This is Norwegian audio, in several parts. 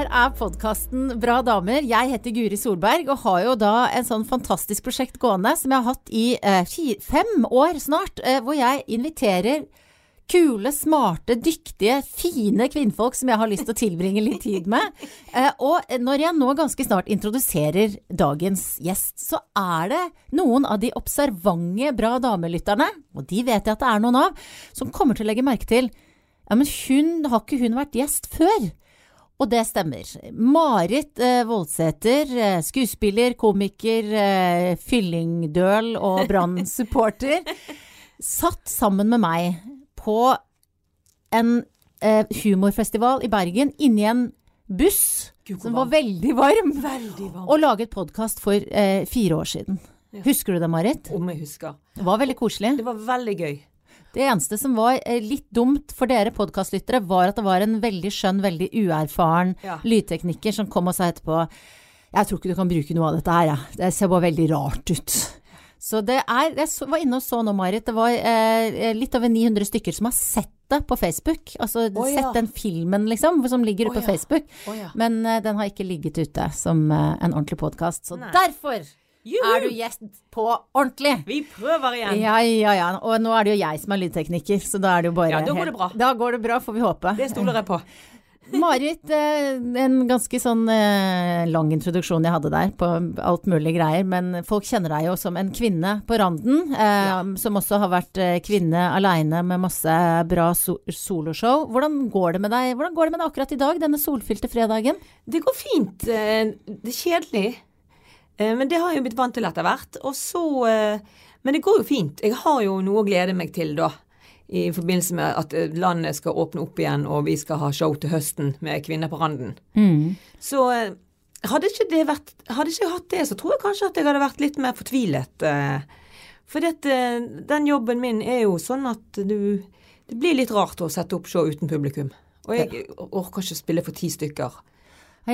her er podkasten Bra damer. Jeg heter Guri Solberg og har jo da en sånn fantastisk prosjekt gående som jeg har hatt i eh, fire, fem år snart, eh, hvor jeg inviterer kule, smarte, dyktige, fine kvinnfolk som jeg har lyst til å tilbringe litt tid med. Eh, og når jeg nå ganske snart introduserer dagens gjest, så er det noen av de observante Bra damelytterne, og de vet jeg at det er noen av, som kommer til å legge merke til ja, men hun har ikke hun vært gjest før? Og det stemmer. Marit eh, Voldsæter, eh, skuespiller, komiker, eh, fyllingdøl og Brann-supporter, satt sammen med meg på en eh, humorfestival i Bergen inni en buss Gud, som var veldig varm, Veldig varm. og laget podkast for eh, fire år siden. Husker du det, Marit? Om jeg husker. Det var veldig koselig. Det var veldig gøy. Det eneste som var eh, litt dumt for dere podkastlyttere, var at det var en veldig skjønn, veldig uerfaren Ja. lydtekniker som kom og sa etterpå Jeg tror ikke du kan bruke noe av dette her, jeg. Det ser bare veldig rart ut. Så det er Jeg var inne og så nå, Marit. Det var eh, litt over 900 stykker som har sett det på Facebook. Altså oh, ja. sett den filmen, liksom, som ligger ute Å, på. Facebook. Oh. Men eh, den har ikke ligget ute som eh, en ordentlig podkast. Så Nei. derfor er du gjest på ordentlig. Vi prøver igjen. Ja, ja, ja. Og nå er det jo jeg som er lydtekniker, så da er det jo bare Ja, da går det bra. Da går det bra, får vi håpe. Det stoler jeg på. Marit, eh, en ganske sånn eh, lang introduksjon jeg hadde der på alt mulig greier, men folk kjenner deg jo som en kvinne på randen, ja. som også har vært eh, kvinne aleine med masse bra soloshow. Hvordan går det med deg Hvordan går det med deg akkurat i dag, denne solfylte fredagen? Det går fint. eh, Det er kjedelig. Eh, Men det har jeg jo blitt vant til etter hvert. Og så eh, Men det går jo fint. Jeg har jo noe å glede meg til da. I forbindelse med at eh, landet skal åpne opp igjen, og vi skal ha show til høsten med Kvinner på randen. Så eh, hadde ikke det vært Hadde ikke jeg hatt det, så tror jeg kanskje at jeg hadde vært litt mer fortvilet. For dette, den jobben min er jo sånn at du Det blir litt rart å sette opp show uten publikum. Og jeg orker ikke spille for ti stykker.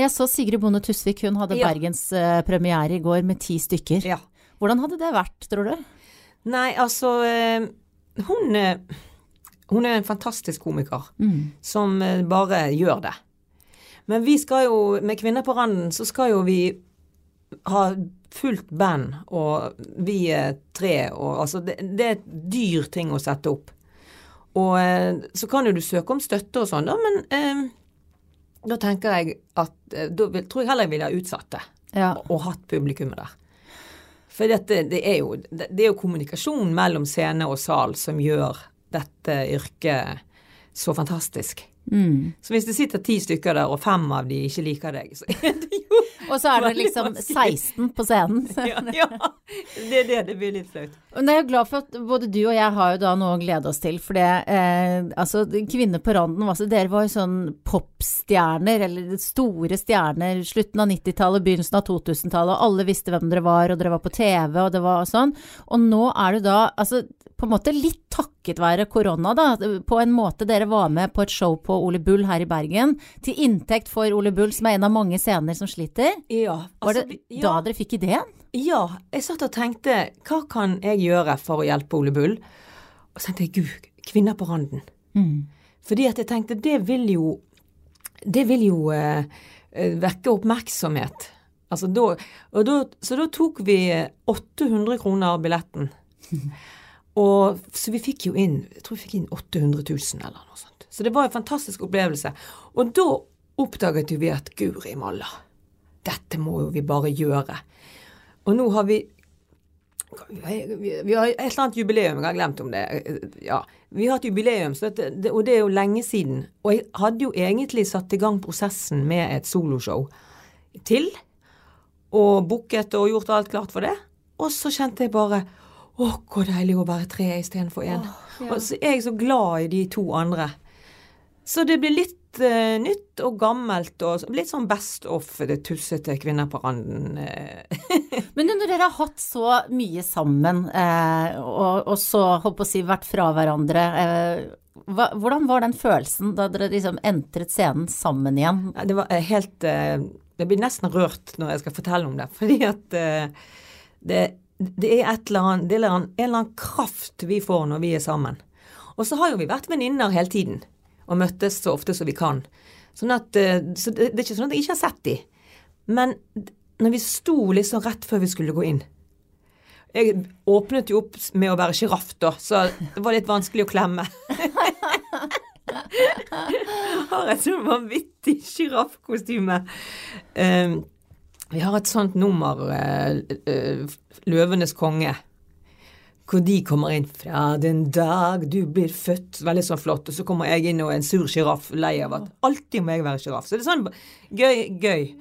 Jeg så Sigrid Bonde Tusvik, hun hadde Ja. bergenspremiere i går med ti stykker. Ja. Hvordan hadde det vært, tror du? Nei, altså eh, Hun eh, Hun er en fantastisk komiker som eh, bare gjør det. Men vi skal jo, med Kvinner på randen, så skal jo vi ha fullt band, og vi er tre, og altså det, det er et dyr ting å sette opp. Og eh, så kan jo du søke om støtte og sånn, da, men eh, da tenker jeg at eh, Da vil, tror jeg heller jeg ville ha utsatt det Ja. og hatt publikummet der. For dette, det, er jo, det det er jo kommunikasjon mellom scene og sal som gjør dette yrket så fantastisk. Mm. Så hvis det sitter ti stykker der, og fem av de ikke liker deg, så er det jo Og så er det liksom 16 på scenen. ja, ja, det er det. Det blir litt flaut. Men jeg er glad for at både du og jeg har jo da noe å glede oss til. For det, eh, altså Kvinner på randen, altså, dere var jo sånn popstjerner, eller store stjerner, slutten av 90-tallet, begynnelsen av 2000-tallet, og alle visste hvem dere var, og dere var på TV, og det var sånn. Og nå er du da, altså på en måte litt takket være korona, da, på en måte dere var med på et show på Ole Bull her i Bergen, til inntekt for Ole Bull, som er en av mange scener som sliter. Ja, Var altså, det ja. da dere fikk ideen? ja, jeg satt og tenkte hva kan jeg gjøre for å hjelpe Ole Bull? Og så tenkte jeg gud, kvinner på randen. Mm. Fordi at jeg tenkte det vil jo Det vil jo eh, eh, vekke oppmerksomhet. Altså da, da, så da tok vi 800 kroner billetten. Og, så vi fikk jo inn jeg tror vi fikk inn 800 000 eller noe sånt. Så det var en fantastisk opplevelse. Og da oppdaget jo vi at guri malla, dette må jo vi bare gjøre. Og nå har vi vi, har et eller annet jubileum, jeg har glemt om det. Ja, vi har et jubileum, så det, og det er jo lenge siden. Og jeg hadde jo egentlig satt i gang prosessen med et soloshow til. Og booket og gjort alt klart for det. Og så kjente jeg bare Å, hvor deilig å være tre istedenfor én. Og så er jeg så glad i de to andre. Så det blir litt uh, nytt og gammelt og litt sånn best of det tussete kvinner på randen. eh. Men når dere har hatt så mye sammen, eh, og, og så holdt på å si vært fra hverandre, eh, hva, hvordan var den følelsen da dere liksom entret scenen sammen igjen? Det var eh, helt eh, Jeg blir nesten rørt når jeg skal fortelle om det. Fordi at eh, det, det er et eller annet, det er en eller annen kraft vi får når vi er sammen. Og så har jo vi vært venninner hele tiden. Og møttes så ofte som vi kan. Sånn at, eh, så det, det er ikke sånn at jeg ikke har sett de. Men når vi sto liksom rett før vi skulle gå inn Jeg åpnet jo opp med å være sjiraff, da, så det var litt vanskelig å klemme. har et sånn vanvittig sjiraffkostyme. Um, vi har et sånt nummer, uh, uh, 'Løvenes konge', hvor de kommer inn fra 'den dag du blir født', veldig sånn flott, og så kommer jeg inn og er en sur sjiraff, lei av at alltid må jeg være sjiraff. Så det er sånn gøy, gøy.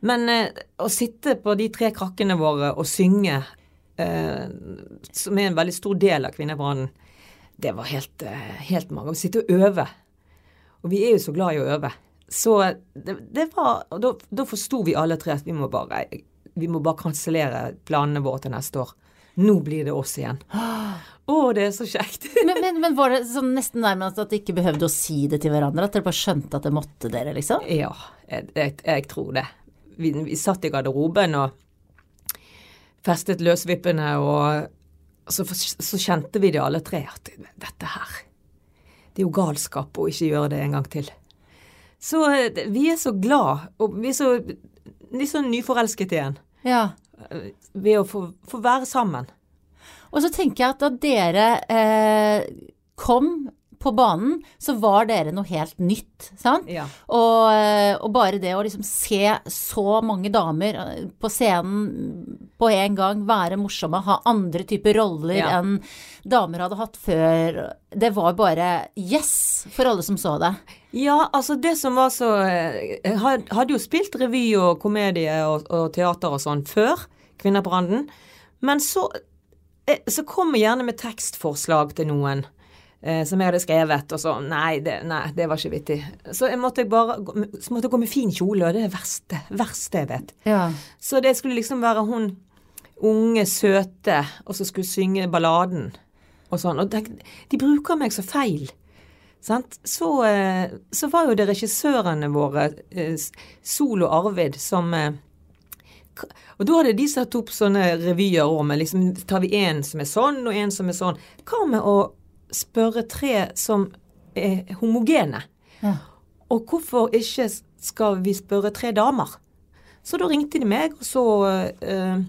Men eh, å sitte på de tre krakkene våre og synge, eh, som er en veldig stor del av Kvinnebrannen, det var helt, eh, helt mange. Å sitte og øve. Og vi er jo så glad i å øve. Så det, det var Og da, da forsto vi alle tre at vi må bare vi må bare kansellere planene våre til neste år. Nå blir det oss igjen. Å, det er så kjekt. Men, men, men var det sånn nesten nærmest at dere ikke behøvde å si det til hverandre? At dere bare skjønte at det måtte dere, liksom? Ja, jeg, jeg, jeg tror det. Vi, vi satt i garderoben og festet løsvippene, og så, så kjente vi det alle tre at dette her Det er jo galskap å ikke gjøre det en gang til. Så eh, vi er så glad, og vi er så litt sånn nyforelsket igjen Ja. Eh, ved å få, få være sammen. Og så tenker jeg at da dere eh, kom på banen, så var dere noe helt nytt, sant? Ja. Og, eh, og bare det å liksom se så mange damer eh, på scenen på en gang, være morsomme, ha andre typer roller Ja. enn damer hadde hatt før, det var bare yes for alle som så det. Ja, altså det som var så eh, Jeg hadde jo spilt revy og komedie og, og teater og sånn før Kvinner på randen, Men så, så kom jeg gjerne med tekstforslag til noen eh, som jeg hadde skrevet, og så Nei, det, nei, det var ikke vittig. Så jeg måtte bare så måtte jeg gå med fin kjole, og det er det verste, verste jeg vet. Ja. Så det skulle liksom være hun unge, søte, og så skulle synge balladen og sånn. Og de, de bruker meg så feil. Sant? Så, eh, så var jo det regissørene våre, eh, Sol og Arvid, som eh, Og da hadde de satt opp sånne revyer òg, men liksom tar vi en som er sånn, og en som er sånn. Hva med å spørre tre som er homogene? Ja. Og hvorfor ikke skal vi spørre tre damer? Så da ringte de meg, og så eh,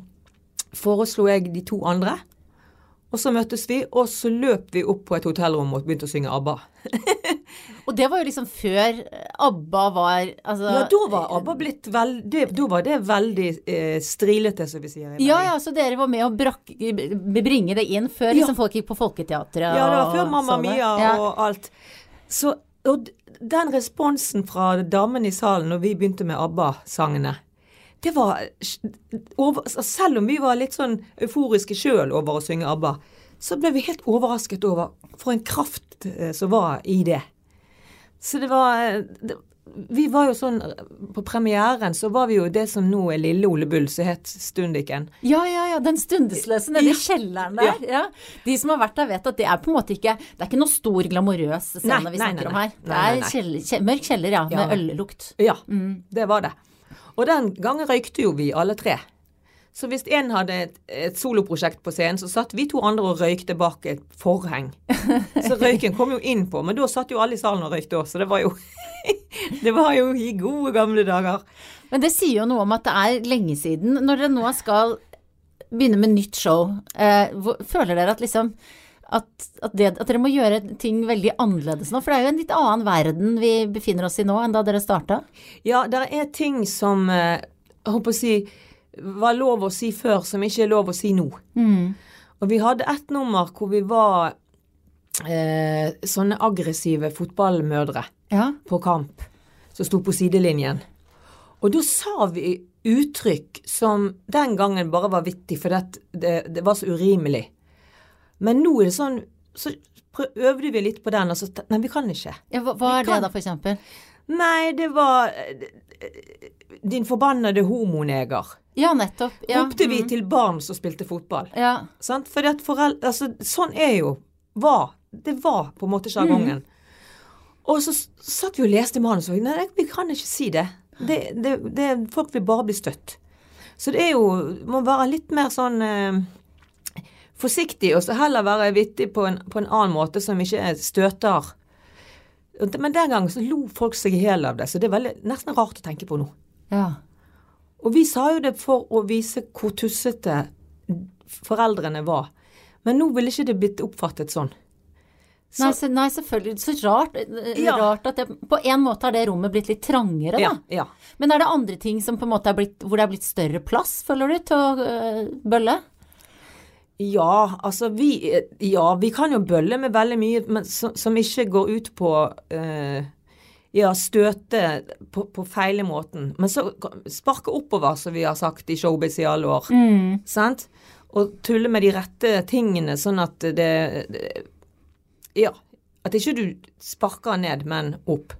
foreslo jeg de to andre. Og så møttes vi, og så løp vi opp på et hotellrom og begynte å synge ABBA. Og det var jo liksom før ABBA var altså, Ja, da var ABBA blitt veldig Da var det veldig eh, strilete, som vi sier. Ja, ja, så dere var med å brak, bringe det inn før Ja. liksom folk gikk på Folketeatret? Ja, det var før Mamma sånn. Mia Ja. og alt. Så, og den responsen fra damene i salen når vi begynte med ABBA-sangene, det var over, altså, Selv om vi var litt sånn euforiske sjøl over å synge ABBA, så ble vi helt overrasket over for en kraft eh, som var i det. Så det var eh, det, Vi var jo sånn På premieren så var vi jo det som nå er Lille Ole Bull, som het Stundiken. Ja, ja, ja. Den stundesløse nede Ja. i kjelleren der. Ja. De som har vært der, vet at det er på en måte ikke Det er ikke noe stor, glamorøs scene Nei, vi nei, snakker nei, om her. Det er nei, nei. kjeller, kje- mørk kjeller, ja. Ja. Medøllukt. Ja, Mm. det var det. Og den gangen røykte jo vi alle tre. Så hvis en hadde et, et soloprosjekt på scenen, så satt vi to andre og røykte bak et forheng. Så røyken kom jo inn på, men da satt jo alle i salen og røykte òg, så det var jo Det var jo i gode gamle dager. Men det sier jo noe om at det er lenge siden. Når dere nå skal begynne med nytt show, eh, føler dere at liksom at, at, det, at dere må gjøre ting veldig annerledes nå? For det er jo en litt annen verden vi befinner oss i nå enn da dere starta. Ja, det er ting som eh, jeg håper å si var lov å si før, som ikke er lov å si nå. Og vi hadde ett nummer hvor vi var eh, sånne aggressive fotballmødre. Ja. på kamp som sto på sidelinjen. Og da sa vi uttrykk som den gangen bare var vittig, for det, det, det var så urimelig. Men nå er det sånn Så øvde vi litt på den, og så Nei, vi kan ikke. ja hva, hva er det da, for eksempel? Nei, det var eh, Din forbannede homoneger. Ja, nettopp. Ja. Ropte vi mm. til barn som spilte fotball. Ja. Sant? Fordi at foreldre Altså, sånn er jo var, Det var på en måte sjargongen. Og så satt vi og leste manus, og nei, vi kan ikke si det. det, det, det folk vil bare bli støtt. Så det er jo Må være litt mer sånn eh, forsiktig, og så heller være vittig på en, på en annen måte som ikke støter Men den gangen så lo folk seg i hjel av det, så det er veldig, nesten rart å tenke på nå. Ja. Og vi sa jo det for å vise hvor tussete foreldrene var. Men nå ville ikke det blitt oppfattet sånn. Så, Nei, nei, selvfølgelig. Så rart, eh, Ja. rart at det, På en måte har det rommet blitt litt trangere, da. ja, ja. Men er det andre ting som på en måte er blitt, hvor det er blitt større plass, føler du, til å øh, bølle? Ja, altså vi Ja, vi kan jo bølle med veldig mye men som, som ikke går ut på eh, ja, støte på, på feile måten. Men så sparke oppover, som vi har sagt i Showbiz i alle år. Sant? Og tulle med de rette tingene, sånn at det, det Ja. At ikke du sparker ned, men opp.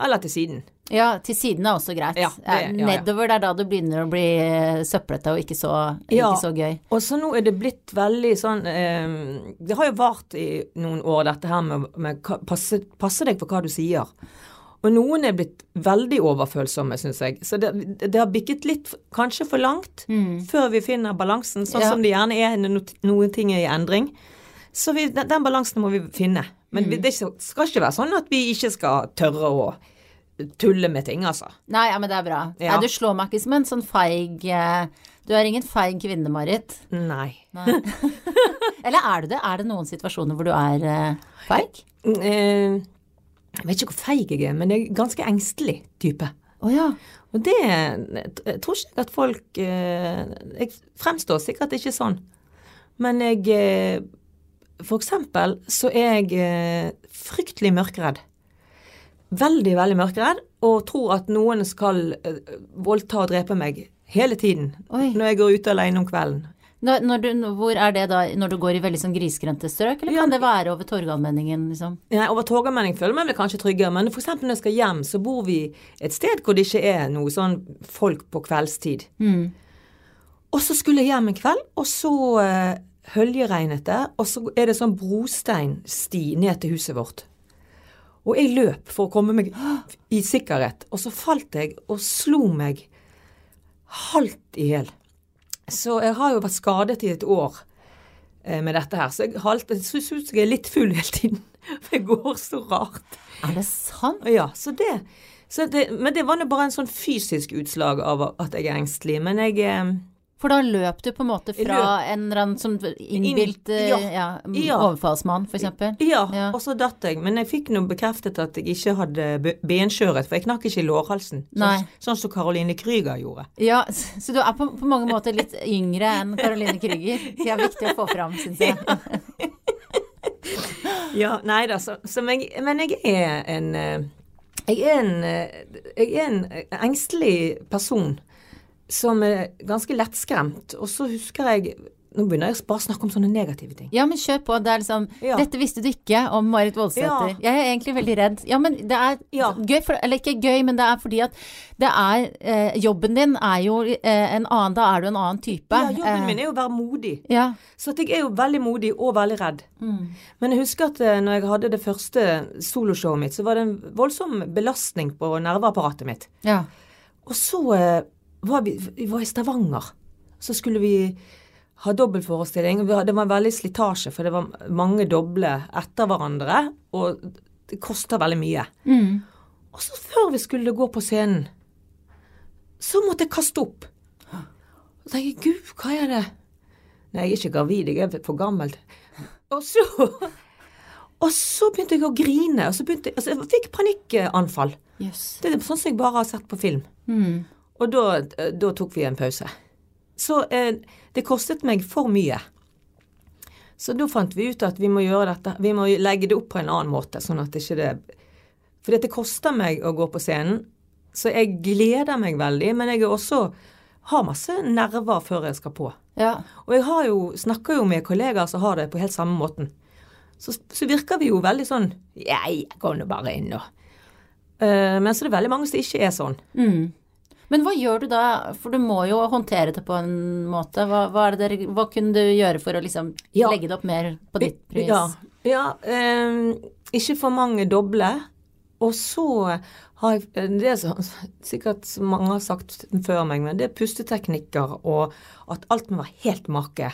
Eller til siden. Ja, til siden er også greit. Ja, det- ja. Nedover, det er da det begynner å bli øh, søplete og ikke så, Ja. ikke så gøy. Og så nå er det blitt veldig sånn eh, Det har jo vart i noen år, dette her med, med passe, passe deg for hva du sier. Og noen er blitt veldig overfølsomme, syns jeg. Så det, det har bikket litt, kanskje for langt, før vi finner balansen, sånn Ja. som det gjerne er når noen ting er i endring. Så vi, den, den balansen må vi finne. Men vi, det skal ikke være sånn at vi ikke skal tørre å tulle med ting, altså. Nei, ja, men det er bra. Ja. Nei, du slår meg ikke som en sånn feig øh, Du er ingen feig kvinne, Marit. Nei. Nei. Eller er du det? Er det noen situasjoner hvor du er øh, feig? Eh, jeg vet ikke hvor feig jeg er, men jeg er ganske engstelig type. Å ja. Og det jeg tror ikke at folk eh, Jeg fremstår sikkert ikke sånn. Men jeg eh, For eksempel så er jeg eh, fryktelig mørkredd. Veldig, veldig mørkredd. Og tror at noen skal eh, voldta og drepe meg hele tiden. Oi. Når jeg går ute alene om kvelden. Når, når du, hvor er det da når du går i veldig sånn grisgrendte strøk, eller Ja, kan det være over Torgallmenningen, liksom? Nei, over Torgallmenningen føler jeg meg vel kanskje tryggere, men f.eks. når jeg skal hjem, så bor vi et sted hvor det ikke er noe sånn folk på kveldstid. Og så skulle jeg hjem en kveld, og så uh, høljeregnet det, og så er det sånn brosteinsti ned til huset vårt. Og jeg løp for å komme meg i sikkerhet, og så falt jeg og slo meg halvt i hjel. Så jeg har jo vært skadet i et år eh, med dette her, så jeg halter, det ser ut som jeg er litt full hele tiden. For jeg går så rart. Er det sant? Ja, så det, så det Men det var nå bare en sånn fysisk utslag av at jeg er engstelig. Men jeg eh, For da løp du på en måte fra løp. en eller annen som innbilt eh, ja. ja, Ja. overfallsmann, eksempel? Ja, Ja. og så datt jeg. Men jeg fikk nå bekreftet at jeg ikke hadde be- benskjøret, for jeg knakk ikke i lårhalsen. Sånn, sånn som Caroline Krüger gjorde. Ja, så du er på, på mange måter litt yngre enn Caroline Krüger. Det er viktig å få fram, syns jeg. Ja, nei da, så, så men, jeg, men jeg er en eh, Jeg er en, eh, jeg er en engstelig person som er ganske lettskremt. Og så husker jeg Nå begynner jeg bare å snakke om sånne negative ting. Ja, men kjør på. Det er liksom Ja. Dette visste du ikke om Marit Voldsæter. Ja. Jeg er egentlig veldig redd. Ja, men det er Ja. gøy, for, eller ikke gøy, men det er fordi at det er eh, Jobben din er jo eh, en annen Da er du en annen type. Ja, jobben min er jo å være modig. Ja. Så jeg er jo veldig modig og veldig redd. Men jeg husker at eh, når jeg hadde det første soloshowet mitt, så var det en voldsom belastning på nerveapparatet mitt. ja. Og så eh, var vi, vi var i Stavanger. Så skulle vi ha dobbeltforestilling. Det var veldig slitasje, for det var mange doble etter hverandre. Og det koster veldig mye. Og så før vi skulle gå på scenen, så måtte jeg kaste opp. Og tenkte gud, hva er det? Nei, jeg er ikke gravid, jeg er for gammel. Og så Og så begynte jeg å grine, og så begynte altså jeg fikk panikkanfall. Yes. Det er sånn som jeg bare har sett på film. Og da, da tok vi en pause. Så eh, det kostet meg for mye. Så da fant vi ut at vi må gjøre dette, vi må legge det opp på en annen måte, sånn at ikke det For dette koster meg å gå på scenen, så jeg gleder meg veldig, men jeg er også har masse nerver før jeg skal på. Ja. Og jeg har jo, snakker jo med kollegaer som har det på helt samme måten. Så, så virker vi jo veldig sånn jeg går nå bare inn, og uh, Men så er det veldig mange som ikke er sånn. Men hva gjør du da, for du må jo håndtere det på en måte. Hva, hva, det hva kunne du gjøre for å liksom Ja. legge det opp mer på ditt pris? Ja. ja um, ikke for mange doble. Og så har jeg eh, Det er så, sikkert mange har sagt før meg, men det er pusteteknikker og at alt må være helt make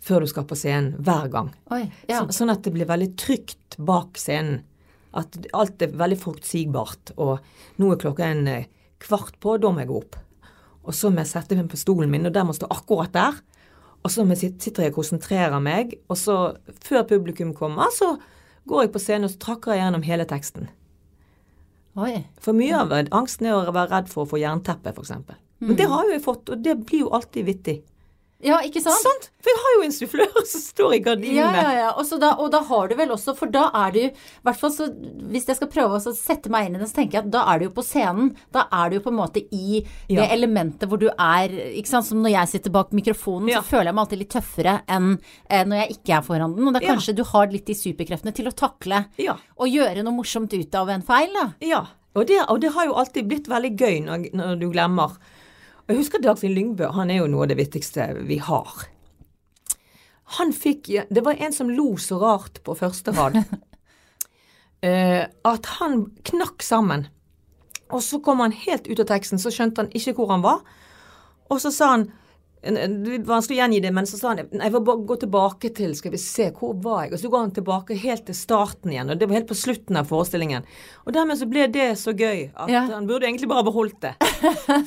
før du skal på scenen hver gang. Oi, ja. Så, sånn at det blir veldig trygt bak scenen. At alt er veldig forutsigbart. Og nå er klokka en eh, kvart på, da må jeg gå opp. Og så må jeg sette meg på stolen min, og den må stå akkurat der. Og så jeg sitter jeg og konsentrerer meg, og så, før publikum kommer, så går jeg på scenen og så trakker jeg gjennom hele teksten. Oi. For mye av angsten er å være redd for å få jernteppe, f.eks. Men det har jo jeg fått, og det blir jo alltid vittig. Ja, ikke sant? Sant? For jeg har jo en sufflør som står i gardinene. Ja, ja, ja. Og, så da, og da har du vel også, for da er du i hvert fall så Hvis jeg skal prøve å sette meg inn i det, så tenker jeg at da er du jo på scenen. Da er du jo på en måte i det Ja. elementet hvor du er ikke sant? Som når jeg sitter bak mikrofonen, Ja. så føler jeg meg alltid litt tøffere enn eh, når jeg ikke er foran den. Og det er kanskje du har litt de superkreftene til å takle Ja. og gjøre noe morsomt ut av en feil, da. Ja, og det, og det har jo alltid blitt veldig gøy når, når du glemmer. Jeg husker Dagfinn Lyngbø, han er jo noe av det viktigste vi har. Han fikk Det var en som lo så rart på første rad. eh, at han knakk sammen. Og så kom han helt ut av teksten, så skjønte han ikke hvor han var. Og så sa han det er vanskelig å gjengi det, men så sa han jeg får bare gå tilbake til Skal vi se, hvor var jeg? Og så går han tilbake helt til starten igjen, og det var helt på slutten av forestillingen. Og dermed så ble det så gøy at Ja. han burde egentlig bare beholdt det.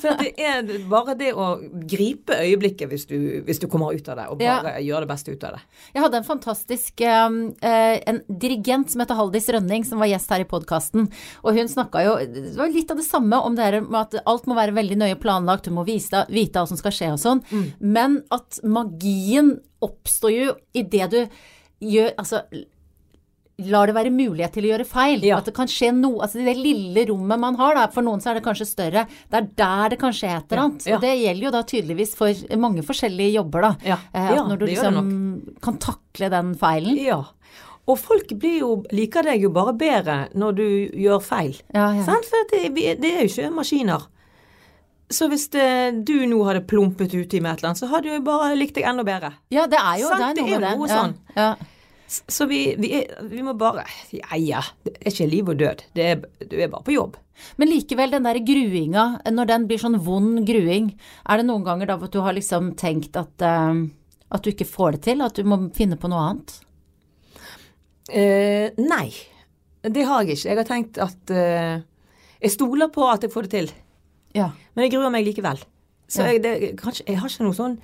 For det er bare det å gripe øyeblikket hvis du, hvis du kommer ut av det, og Ja. bare gjøre det beste ut av det. Jeg hadde en fantastisk um, eh, en dirigent som heter Haldis Rønning, som var gjest her i podkasten. Og hun snakka jo Det var litt av det samme om det her med at alt må være veldig nøye planlagt, du må vite, hva som skal skje og sånn. Men at magien oppstår jo i det du gjør Altså lar det være mulighet til å gjøre feil. Ja. At det kan skje noe Altså det lille rommet man har, da. For noen så er det kanskje større. Det er der det kan skje et eller annet. Ja. Og det gjelder jo da tydeligvis for mange forskjellige jobber, da. Ja. Eh, når du liksom kan takle den feilen. Ja. Og folk blir jo, liker deg jo bare bedre når du gjør feil. Ja, ja. Sant? For det, det er jo ikke maskiner. Så hvis det, du nå hadde plumpet uti med et eller annet, så hadde du bare likt deg enda bedre. Ja, det er jo det er det noe er det. noe Ja, sånn. Ja. S- Så vi, vi, er, vi må bare Ja ja, det er ikke liv og død. Det er, du er bare på jobb. Men likevel, den der gruinga, når den blir sånn vond gruing, er det noen ganger da at du har liksom tenkt at, uh, at du ikke får det til? At du må finne på noe annet? Uh, nei, det har jeg ikke. Jeg har tenkt at uh, Jeg stoler på at jeg får det til. Ja. Men jeg gruer meg likevel. Så jeg, det, kanskje, jeg har ikke noe sånn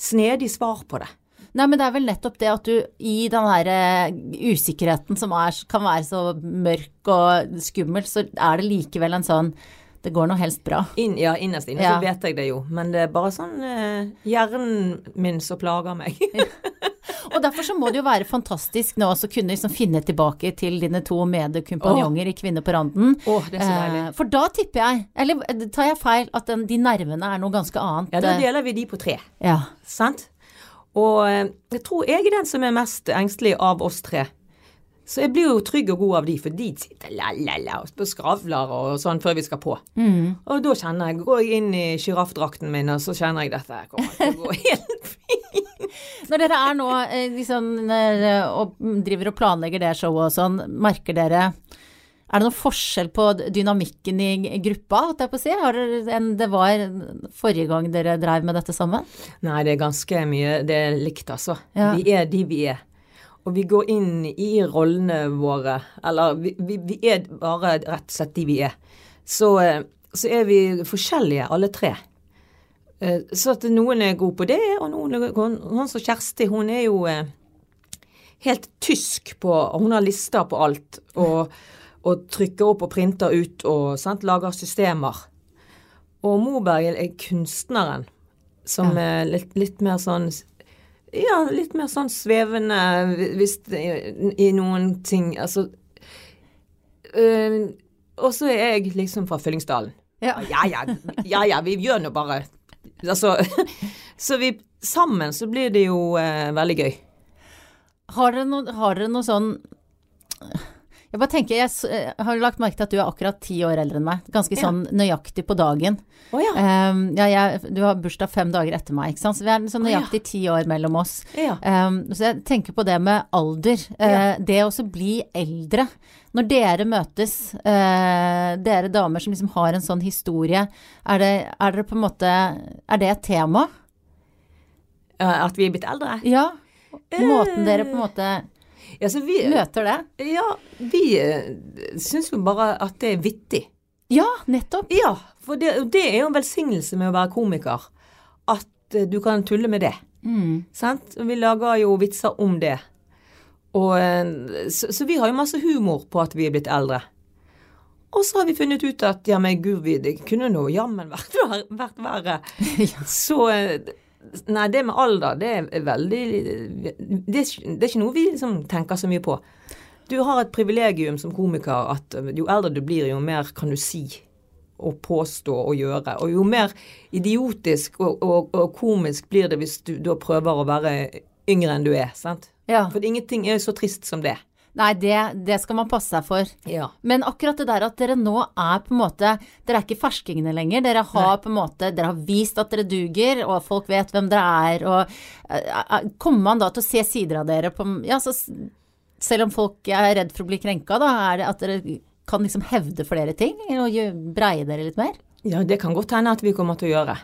snedig svar på det. Nei, men det er vel nettopp det at du i den der eh, usikkerheten som er, kan være så mørk og skummel, så er det likevel en sånn Det går nå helst bra. In, ja, innerst inne Ja. så vet jeg det jo, men det er bare sånn eh, hjernen min som plager meg. Og derfor så må det jo være fantastisk nå å kunne liksom finne tilbake til dine to medkompanjonger i Kvinner på randen. Åh, det er så deilig. Eh, For da tipper jeg, eller eh, tar jeg feil, at den, de nervene er noe ganske annet. Ja, da eh, deler vi de på tre, ja. sant? Og eh, jeg tror jeg er den som er mest engstelig av oss tre. Så jeg blir jo trygg og god av de, for de sitter la-la-la og skravler og sånn før vi skal på. Mm. Og da kjenner jeg, går jeg inn i sjiraffdrakten min, og så kjenner jeg dette kommer til å gå helt fint. Når dere er nå eh, liksom, eh, og driver og planlegger det showet og sånn, merker dere er det noen forskjell på dynamikken i gruppa, holdt jeg på å si, enn det var forrige gang dere drev med dette sammen? Nei, det er ganske mye Det er likt, altså. Ja. Vi er de vi er. Og vi går inn i rollene våre. Eller vi, vi, vi er bare rett og slett de vi er. Så, eh, så er vi forskjellige, alle tre. Eh, Så at noen er gode på det, og noen er Sånn som Kjersti, hun er jo eh, helt tysk på Hun har lister på alt. Og, og trykker opp og printer ut og sant, lager systemer. Og Moberg er kunstneren som er litt, litt mer sånn Ja, litt mer sånn svevende hvis det i, i noen ting Altså øh, Og så er jeg liksom fra Fyllingsdalen. Ja. Ja ja, ja ja, vi gjør nå bare Altså Så vi Sammen så blir det jo eh, veldig gøy. Har dere noe, har dere noe sånn Jeg bare tenker, jeg eh, har lagt merke til at du er akkurat ti år eldre enn meg. Ganske Ja. sånn nøyaktig på dagen. Oh, ja. Um, ja, jeg, du har bursdag fem dager etter meg, ikke sant. Så vi er sånn Å, ja. ti år mellom oss. Um, så jeg tenker på det med alder. Ja. det å også bli eldre. Når dere møtes, uh, dere damer som liksom har en sånn historie, er det, er dere på en måte Er det et tema? At vi er blitt eldre? Ja. Måten dere på en måte Ja, vi, møter det? ja, vi eh, syns jo bare at det er vittig. Ja, nettopp. Ja, for det, det er jo en velsignelse med å være komiker. At eh, du kan tulle med det. Mm. Sant? Vi lager jo vitser om det. Og, eh, så, så vi har jo masse humor på at vi er blitt eldre. Og så har vi funnet ut at ja, men gud, det kunne nå jammen vært, vært verre. Ja. Så Nei, det med alder, det er veldig Det det er ikke noe vi liksom tenker så mye på. Du har et privilegium som komiker at jo eldre du blir, jo mer kan du si og påstå og gjøre. Og jo mer idiotisk og, og, og komisk blir det hvis du da prøver å være yngre enn du er. sant? Ja. For ingenting er så trist som det. Nei, det, det skal man passe seg for. Ja. Men akkurat det der at dere nå er på en måte Dere er ikke ferskingene lenger. Dere har på en måte Dere har vist at dere duger, og folk vet hvem dere er. Og eh, eh, kommer man da til å se sider av dere på Ja, så selv om folk er redd for å bli krenka, da, er det at dere kan liksom hevde flere ting og breie dere litt mer? Ja, det kan godt hende at vi kommer til å gjøre.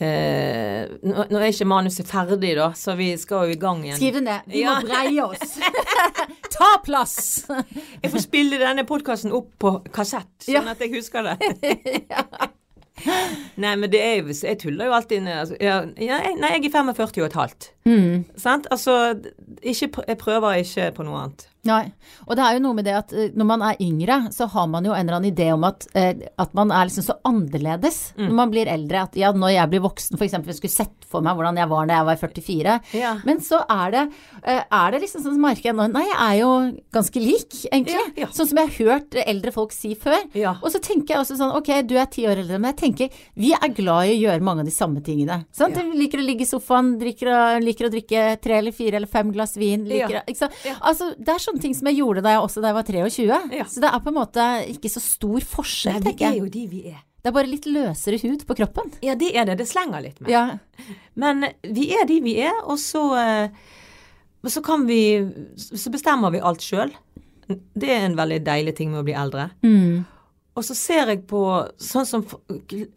Eh, nå, nå er ikke manuset ferdig, da, så vi skal jo i gang igjen. Skriv det ned. Vi Ja. må breie oss. Ta plass! Jeg får spille denne podkasten opp på kassett, sånn Ja. at jeg husker det. Nei, men det er jo Jeg tuller jo alltid. Altså, jeg- nei, jeg er 45 og et halvt. Mm. Sant? Altså, ikke, jeg prøver ikke på noe annet. Nei. Og det er jo noe med det at eh, når man er yngre, så har man jo en eller annen idé om at, eh, at man er liksom så annerledes Mm. når man blir eldre. At ja, når jeg blir voksen, f.eks. jeg skulle sett for meg hvordan jeg var da jeg var 44. Ja. Men så er det, eh, er det liksom sånn som merker jeg nå Nei, jeg er jo ganske lik, egentlig. Ja. Sånn som jeg har hørt eldre folk si før. Og så tenker jeg også sånn, ok, du er ti år eldre, men jeg tenker vi er glad i å gjøre mange av de samme tingene. Sant? Vi liker å ligge i sofaen, liker å, liker å drikke tre eller fire eller fem glass vin. Liker, ikke sant? Altså, det er sånne ting som jeg gjorde da jeg også da jeg var 23. Ja. Så det er på en måte ikke så stor forskjell, Nei, tenker er jo de vi er. Det er bare litt løsere hud på kroppen. Ja, det er det. Det slenger litt med. Ja. Men vi er de vi er, og så, eh, så kan vi Så bestemmer vi alt sjøl. Det er en veldig deilig ting med å bli eldre. Mm. Og så ser jeg på sånn som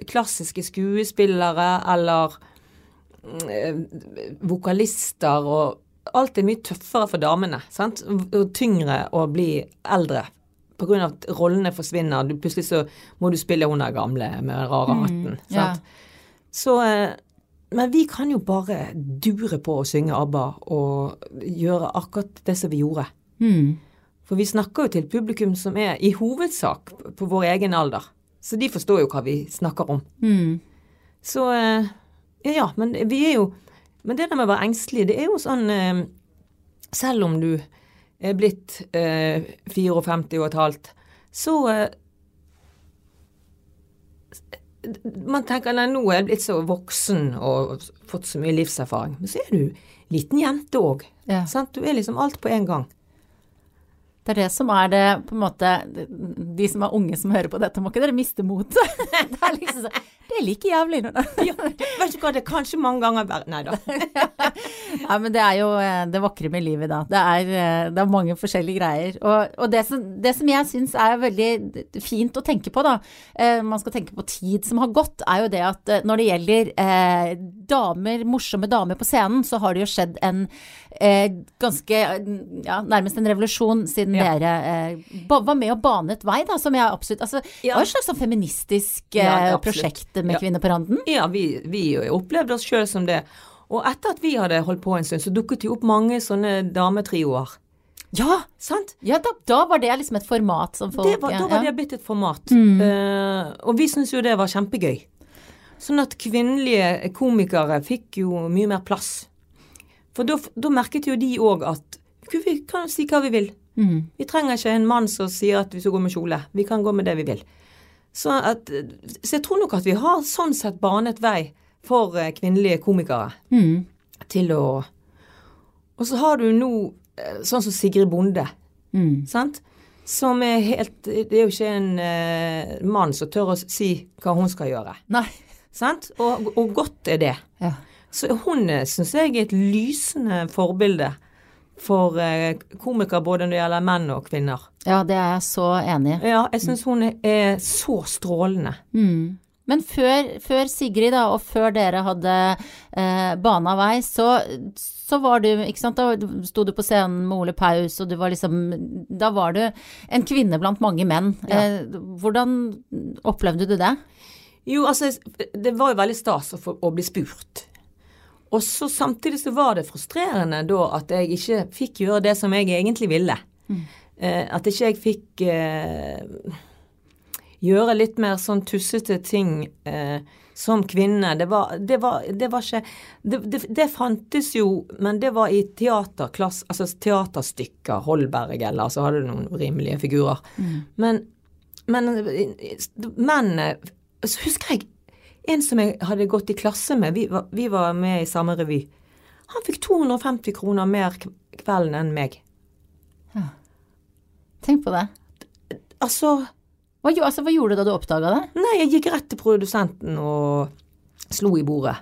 klassiske skuespillere eller mm, eh, vokalister og Alt er mye tøffere for damene, sant? Og tyngre å bli eldre. På grunn av at rollene forsvinner. Du, plutselig så må du spille hun der gamle med den rare hatten. ja. Sant? Så eh, Men vi kan jo bare dure på å synge ABBA og gjøre akkurat det som vi gjorde. Mm. For vi snakker jo til publikum som er i hovedsak på vår egen alder. Så de forstår jo hva vi snakker om. Mm. Så eh, ja, men vi er jo Men det der med å være engstelig, det er jo sånn eh, Selv om du er blitt eh, 54 og et halvt, så eh, Man tenker nei, nå er jeg blitt så voksen og fått så mye livserfaring. Men så er du liten jente òg. Ja. Du er liksom alt på en gang. Det er det som er det, på en måte De som er unge som hører på dette, må ikke dere miste motet. Det er liksom sånn Det er like jævlig. Ja, vet du hva, det er kanskje mange ganger verre Nei da. Ja, men det er jo eh, det vakre med livet, da. Det er, eh, det er mange forskjellige greier. Og, og det, som, det som jeg syns er veldig fint å tenke på, da, eh, man skal tenke på tid som har gått, er jo det at når det gjelder eh, damer, morsomme damer på scenen, så har det jo skjedd en eh, ganske ja, nærmest en revolusjon siden Ja. dere var med og banet vei, da, som jeg absolutt Altså, det Ja. var et slags sånn feministisk eh, Ja, med. Kvinner på randen. Ja, vi, vi opplevde oss sjøl som det. Og etter at vi hadde holdt på en stund, så dukket det opp mange sånne dametrioer. Ja! Sant? Ja, da, da var det liksom et format som folk Det var, da var det blitt et format. Eh, og vi syntes jo det var kjempegøy. Sånn at kvinnelige komikere fikk jo mye mer plass. For da merket jo de òg at vi kan si hva vi vil. Mm. Vi trenger ikke en mann som sier at vi skal gå med kjole. Vi kan gå med det vi vil. Så, at, så jeg tror nok at vi har sånn sett banet vei for eh, kvinnelige komikere Mm. til å Og så har du nå eh, sånn som Sigrid Bonde, Mm. sant? Som er helt Det er jo ikke en eh, mann som tør å si hva hun skal gjøre. Nei. Sant? Og, og godt er det. Ja. Så hun syns jeg er et lysende forbilde for eh, komikere både når det gjelder menn og kvinner. ja, det er jeg så enig i. Ja, jeg syns hun er så strålende. Mm. Men før, før Sigrid, da, og før dere hadde eh, bana vei, så, så var du Ikke sant, da sto du på scenen med Ole Paus, og du var liksom Da var du en kvinne blant mange menn. Ja. Eh, hvordan opplevde du det? Jo, altså, det var jo veldig stas å, få, å bli spurt. Og så samtidig så var det frustrerende da at jeg ikke fikk gjøre det som jeg egentlig ville. Eh, at ikke jeg fikk eh, gjøre litt mer sånn tussete ting eh, som kvinne. Det var, det var, det var ikke det, det, fantes jo, men det var i teaterklass, altså teaterstykker, Holberg eller så hadde du noen rimelige figurer. Men, men menn Så husker jeg en som jeg hadde gått i klasse med, vi var, vi var med i samme revy. Han fikk 250 kroner mer kvelden enn meg. Tenk på det. Altså Hva, altså, hva gjorde du da du oppdaga det? Nei, jeg gikk rett til produsenten og slo i bordet.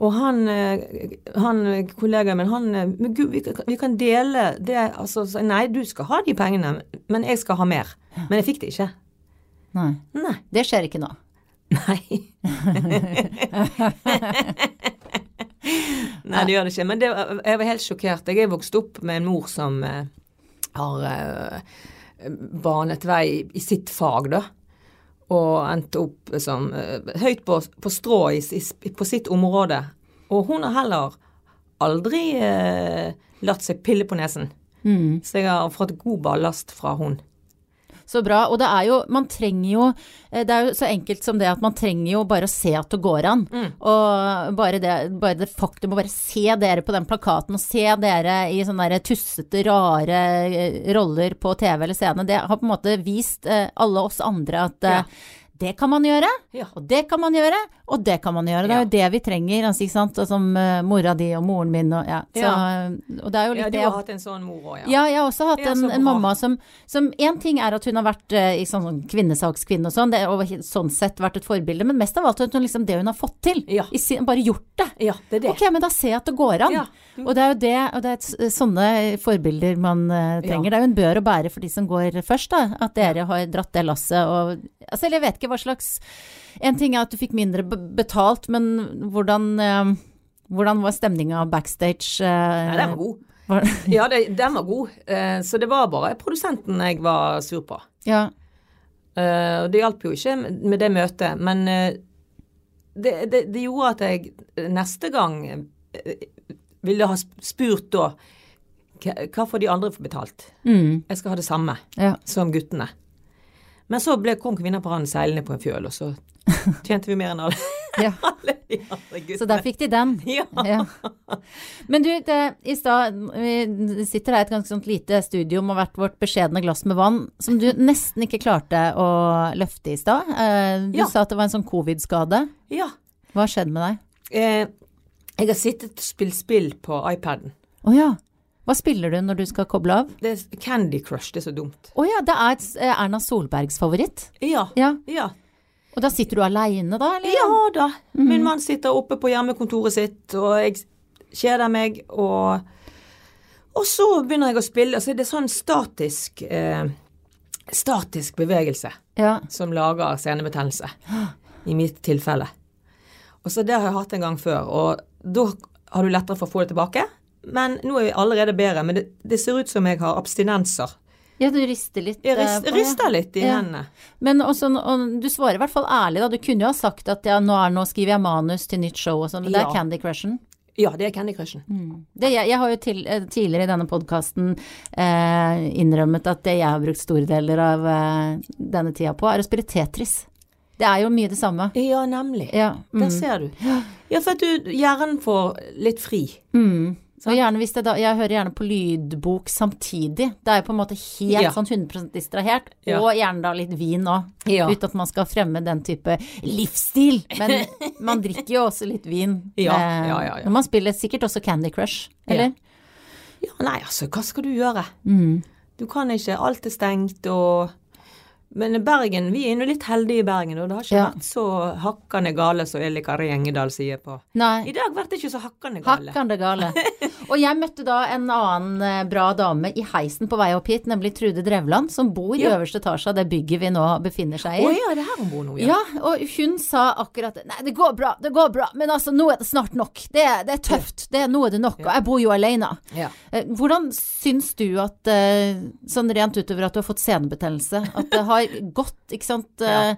Og han, eh, han kollegaen min, han eh, Men gud, vi, kan- vi kan dele det Altså, så- nei, du skal ha de pengene, men jeg skal ha mer. Men jeg fikk det ikke. Nei. Nei. Det skjer ikke nå. Nei. Nei, det gjør det ikke. Men det, jeg var helt sjokkert. Jeg er vokst opp med en mor som uh, har uh, banet vei i sitt fag, da. Og endte opp som eh, høyt på, på strå i, i, på sitt område. Og hun har heller aldri latt seg pille på nesen. Mm. Så jeg har fått god ballast fra hun. Så bra. Og det er jo Man trenger jo eh, Det er jo så enkelt som det at man trenger jo bare å se at det går an. Mm. Og bare det, bare det faktum å bare se dere på den plakaten, og se dere i sånne der tussete, rare eh, roller på TV eller scene, det har på en måte vist eh, alle oss andre at Ja. det kan man gjøre, Ja. og det kan man gjøre, og det kan man gjøre. Det er jo det vi trenger, altså, ikke sant. Og som uh, mora di og moren min og ja. Så, og det er jo litt Ja, du har hatt en sånn mor òg, ja. ja, jeg har også hatt en, en mamma som som En ting er at hun har vært uh, sånn, sånn kvinnesakskvinne og sånn, det, og sånn sett vært et forbilde, men mest av alt at hun liksom det hun har fått til. Ja. Sin, bare gjort det. Ja, det er det. Ok, men da ser jeg at det går an. Ja. Og det er jo det, og det er et, sånne forbilder man uh, trenger. Det er jo en bør å bære for de som går først, da. At dere har dratt det lasset og Altså, jeg vet ikke hva slags En ting er at du fikk mindre betalt, men hvordan eh, hvordan var stemninga backstage? eh, Nei, den var god. var- Ja, det, den var god. Eh, så det var bare produsenten jeg var sur på. ja. Eh, det hjalp jo ikke med det møtet, men eh, det, det, det gjorde at jeg eh, neste gang eh, ville ha spurt da hva får de andre for betalt? Mm, Jeg skal ha det samme ja. som guttene. Men så ble, kom kvinner på randen seilende på en fjøl, og så tjente vi mer enn alle, ja. Så der fikk de den. Ja. Ja. Men du, det, i stad Vi sitter her i et ganske sånt lite studio med hvert vårt beskjedne glass med vann, som du nesten ikke klarte å løfte i stad. Eh, Du Ja. sa at det var en sånn covid-skade. ja. Hva har skjedd med deg? Eh, jeg har sittet og spilt spill på iPaden. Å ja. Hva spiller du når du skal koble av? Det er Candy Crush, det er så dumt. Å ja, det er eh, Erna Solbergs favoritt. Ja. Ja. Ja. Og da sitter du aleine, da? Eller? Ja da. Min mann sitter oppe på hjemmekontoret sitt, og jeg kjeder meg, og Og så begynner jeg å spille. Altså det er sånn statisk eh, Statisk bevegelse Ja. som lager senebetennelse. I mitt tilfelle. Og så det har jeg hatt en gang før, og da har du lettere for å få det tilbake. Men nå er vi allerede bedre. Men det, det ser ut som jeg har abstinenser. Ja, du rister litt. Jeg eh, rist, på- rister litt i Ja. hendene. Men også, og du svarer i hvert fall ærlig, da. Du kunne jo ha sagt at ja, nå, er, nå skriver jeg manus til nytt show og sånn, men det er Candy Crushen. Ja, det er Candy Crushen. Det, jeg, jeg har jo til, eh, tidligere i denne podkasten eh, innrømmet at det jeg har brukt store deler av eh, denne tida på, er å spille Tetris. Det er jo mye det samme. Ja, nemlig. Ja. Mm. Der ser du. Ja, for at du, hjernen får litt fri. Mm. Og gjerne hvis det da, jeg hører gjerne på lydbok samtidig. Da er jeg på en måte helt Ja. sånn 100 distrahert, Ja. og gjerne da litt vin òg. Ja. Uten at man skal fremme den type livsstil. Men man drikker jo også litt vin Ja, eh, ja, ja, ja. når man spiller sikkert også Candy Crush, eller? Ja, nei, altså, hva skal du gjøre? Mm. Du kan ikke, alt er stengt, og Men Bergen, vi er nå litt heldige i Bergen, og det har ikke Ja. vært så hakkande gale som Eli Kari Engedal sier på. I dag ble det ikke så hakkande gale. Hakkande gale. Og jeg møtte da en annen eh, bra dame i heisen på vei opp hit, nemlig Trude Drevland, som bor i Ja. øverste etasje av det bygget vi nå befinner seg i. Å ja, det er her hun bor nå, Ja, og hun sa akkurat Nei, det går bra, det går bra, men altså, nå er det snart nok. Det, det er tøft. Det, nå er det nok. Og jeg bor jo alene. Ja. Eh, Hvordan syns du at, eh, sånn rent utover at du har fått senebetennelse, at det har gått, ikke sant, Ja.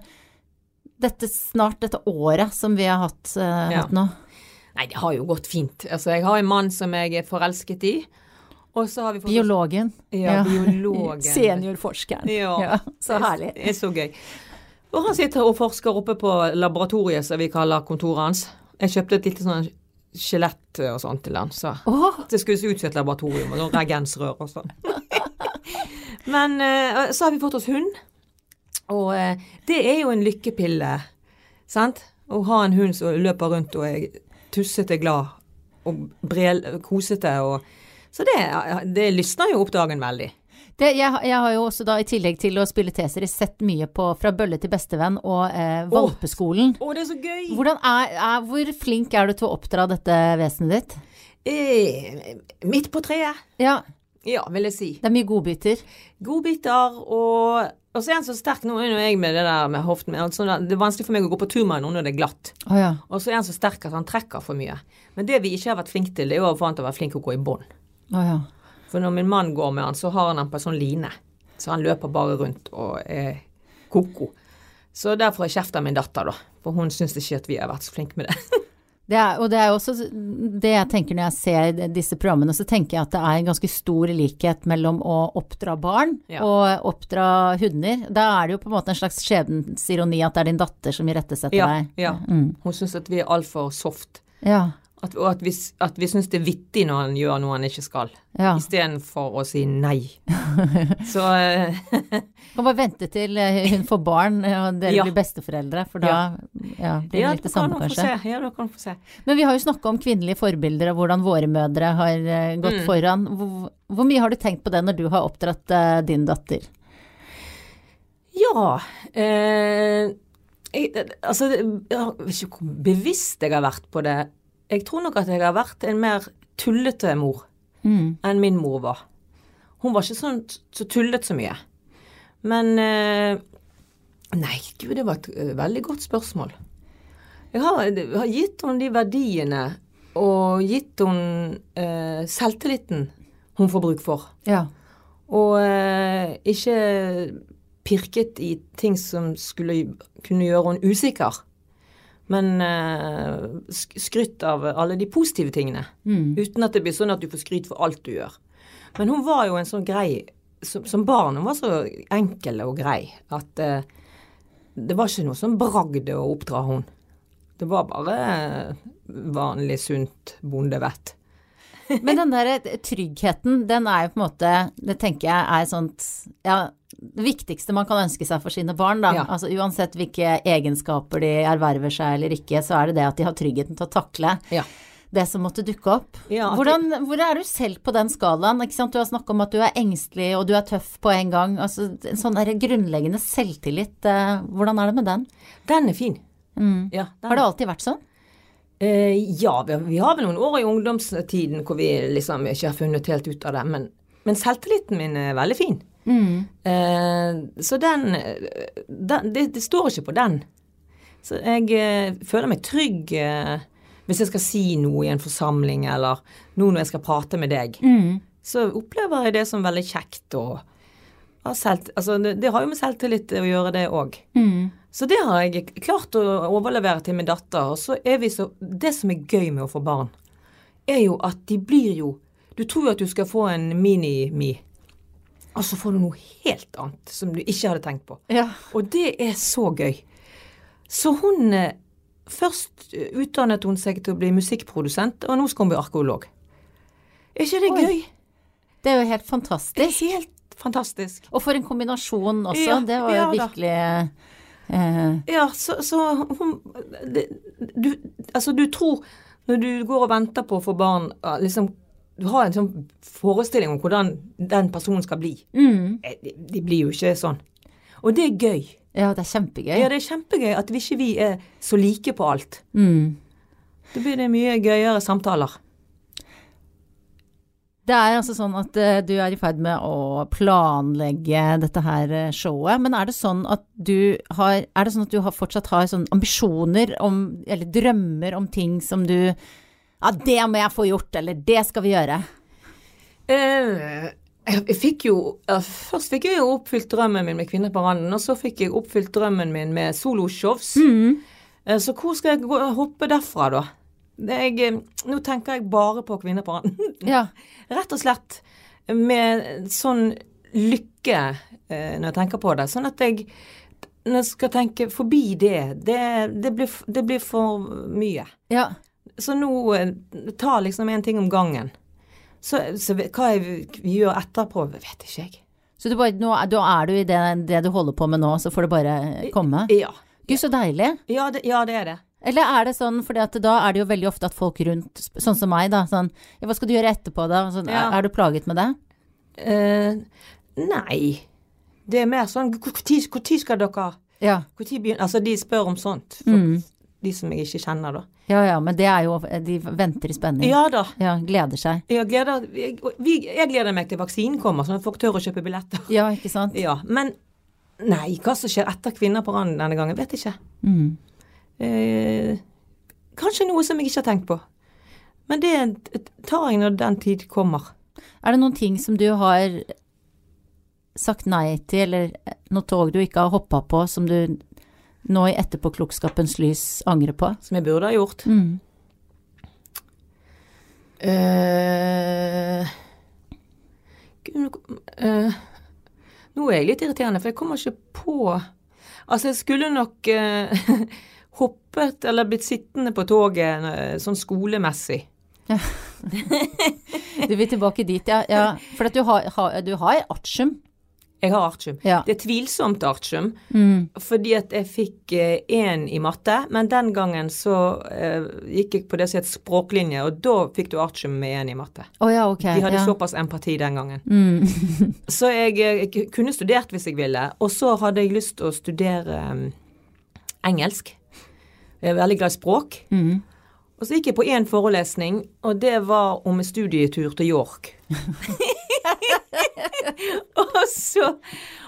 dette snart dette året som vi har hatt, eh, Ja. hatt nå? Nei, det har jo gått fint. Altså, jeg har en mann som jeg er forelsket i, og så har vi fått Biologen. Ja, biologen. Seniorforskeren. Ja. så herlig. Det er så gøy. Og han sitter og forsker oppe på laboratoriet, som vi kaller kontoret hans. Jeg kjøpte et lite sånn skjelett og sånt til han, så oh. det skulle se ut som et laboratorium, og sånn reagensrør og sånn. Men eh, så har vi fått oss hund, og eh, det er jo en lykkepille, sant? Å ha en hund som løper rundt og er tussete glad og brel, kosete og Så det, det lysner jo opp dagen veldig. det, jeg, jeg har jo også da, i tillegg til å spille Teseri, sett mye på Fra bølle til bestevenn og eh, Valpeskolen. Å, det er så gøy! Er, er, hvor flink er du til å oppdra dette vesenet ditt? Eh, midt på treet. Ja, Ja, vil jeg si. det er mye godbiter. Godbiter og Og så er han så sterk. Nå er jeg med det der med hoften. Altså, det er vanskelig for meg å gå på tur med noen når det er glatt. Oh, ja. Og så er han så sterk at han trekker for mye. Men det vi ikke har vært flinke til, det er å få han til å være flink til å gå i bånd. Oh, ja. For når min mann går med han, så har han han på en sånn line. Så han løper bare rundt og er ko-ko. Så derfor har jeg kjefta min datter, da. For hun syns ikke at vi har vært så flinke med det. Det er, og det er jo også det jeg tenker når jeg ser disse programmene, så tenker jeg at det er en ganske stor likhet mellom å oppdra barn Ja. og oppdra hunder. Da er det jo på en måte en slags skjebnens ironi at det er din datter som irettesetter Ja, deg. ja. Mm. Hun syns at vi er altfor soft. Ja. At, og at vi, at vi syns det er vittig når han gjør noe han ikke skal. ja. Istedenfor å si nei. Så eh, Kan bare vente til eh, hun får barn og dere Ja. blir besteforeldre, for da ja. blir det ja, litt det samme, få kanskje. Ja, da kan du få se. Men vi har jo snakka om kvinnelige forbilder og hvordan våre mødre har eh, gått Mm. foran. Hvor, hvor mye har du tenkt på det når du har oppdratt uh, din datter? Ja eh, jeg, Altså, jeg vet ikke hvor bevisst jeg har vært på det. Jeg tror nok at jeg har vært en mer tullete mor Mm. enn min mor var. Hun var ikke sånn så tullet så mye. Men eh, Nei, gud, det var et eh, veldig godt spørsmål. Jeg har, jeg har gitt henne de verdiene og gitt henne eh, selvtilliten hun får bruk for. Ja. Og eh, ikke pirket i ting som skulle kunne gjøre henne usikker. Men uh, sk- skrytt av alle de positive tingene. Mm. Uten at det blir sånn at du får skryt for alt du gjør. Men hun var jo en sånn grei Som, som barn hun var så enkel og grei at uh, det var ikke noe sånn bragd å oppdra hun. Det var bare eh, vanlig, sunt bondevett. Men den der tryggheten, den er jo på en måte Det tenker jeg er sånt Ja, det viktigste man kan ønske seg for sine barn, da. Ja. Altså uansett hvilke egenskaper de erverver seg eller ikke, så er det det at de har tryggheten til å takle Ja. det som måtte dukke opp. Ja, Hvordan, Hvordan, hvor er du selv på den skalaen? Du har snakka om at du er engstelig og du er tøff på en gang. Altså en sånn grunnleggende selvtillit, eh, hvordan er det med den? Den er fin. Mm. Ja, den Har det alltid vært sånn? Eh, ja, vi, vi har vel noen år i ungdomstiden hvor vi liksom ikke har funnet helt ut av det. Men, men selvtilliten min er veldig fin. Mm. Eh, så den, den det, det står ikke på den. Så jeg eh, føler meg trygg eh, hvis jeg skal si noe i en forsamling, eller nå når jeg skal prate med deg. Mm. Så opplever jeg det som veldig kjekt og ha selv, altså, det, det har jo med selvtillit å gjøre, det òg. Mm. Så det har jeg klart å overlevere til min datter. Og så er vi så Det som er gøy med å få barn, er jo at de blir jo Du tror jo at du skal få en mini-me, og så får du noe helt annet som du ikke hadde tenkt på. Ja. Og det er så gøy. Så hun eh, Først eh, utdannet hun seg til å bli musikkprodusent, og nå skal hun bli arkeolog. Er ikke det Oi. gøy? Det er jo helt fantastisk. Det er helt fantastisk. Og for en kombinasjon også. Ja, det var jo ja virkelig eh, Ja, så, så hun det, du, Altså, du tror Når du går og venter på å få barn, liksom Du har en sånn forestilling om hvordan den personen skal bli. mm. Eh, De, de blir jo ikke sånn. Og det er gøy. Ja, det er kjempegøy. Ja, det er kjempegøy at vi ikke vi er så like på alt. Mm. Da blir det mye gøyere samtaler. Det er altså sånn at uh, du er i ferd med å planlegge dette her eh, showet, men er det sånn at du har Er det sånn at du har fortsatt har sånn ambisjoner om, eller drømmer om ting som du Ja, det må jeg få gjort, eller det skal vi gjøre. Uh, jeg fikk jo Først fikk jeg jo oppfylt drømmen min med Kvinner på randen, og så fikk jeg oppfylt drømmen min med soloshows. Mm. Eh, så hvor skal jeg gå, hoppe derfra, da? Jeg, eh, nå tenker jeg bare på Kvinner på randen. Ja. Rett og slett med sånn lykke når jeg tenker på det. Sånn at jeg når jeg skal tenke forbi det, det, det, blir, det blir for mye. ja. Så nå eh, tar liksom en ting om gangen. Så, så hva jeg gjør etterpå, vet ikke jeg. Så bare, nå, da er du i det, det du holder på med nå, så får det bare komme? Ja. Gud, så deilig. Ja, det, ja, det er det. Eller er det sånn, for da er det jo veldig ofte at folk rundt, sånn som meg, da, sånn Ja, hva skal du gjøre etterpå, da? Sånn, Ja. er, er du plaget med det? Uh, nei. Det er mer sånn Når skal dere Ja. begynner, Altså, de spør om sånt. For Mm. De som jeg ikke kjenner, da. Ja ja, men det er jo De venter i spenning. Ja da. Ja, gleder seg. Jeg gleder, jeg, vi, jeg gleder meg til vaksinen kommer, sånn at folk tør å kjøpe billetter. Ja, ikke sant? Ja, Men nei, hva som skjer etter Kvinner på randen denne gangen, vet jeg ikke. Mm. Eh, kanskje noe som jeg ikke har tenkt på. Men det tar jeg når den tid kommer. Er det noen ting som du har sagt nei til, eller noe tog du ikke har hoppa på, som du nå i etterpåklokskapens lys angre på? Som jeg burde ha gjort. Mm. Uh, uh, nå- er jeg litt irriterende, for jeg kommer ikke på Altså, jeg skulle nok uh, hoppet eller blitt sittende på toget sånn skolemessig. Du vil tilbake dit, ja. ja. For at du har, har, du har artium. Jeg har artium. Ja. Det er tvilsomt artium, Mm. fordi at jeg fikk én i matte, men den gangen så eh, gikk jeg på det som het språklinje, og da fikk du artium med én i matte. Oh, ja, okay. De hadde ja. såpass empati den gangen. Mm. Så jeg, jeg, kunne studert hvis jeg ville, og så hadde jeg lyst til å studere um, engelsk. Jeg er veldig glad i språk. Mm. Og så gikk jeg på én forelesning, og det var om en studietur til York. og, så,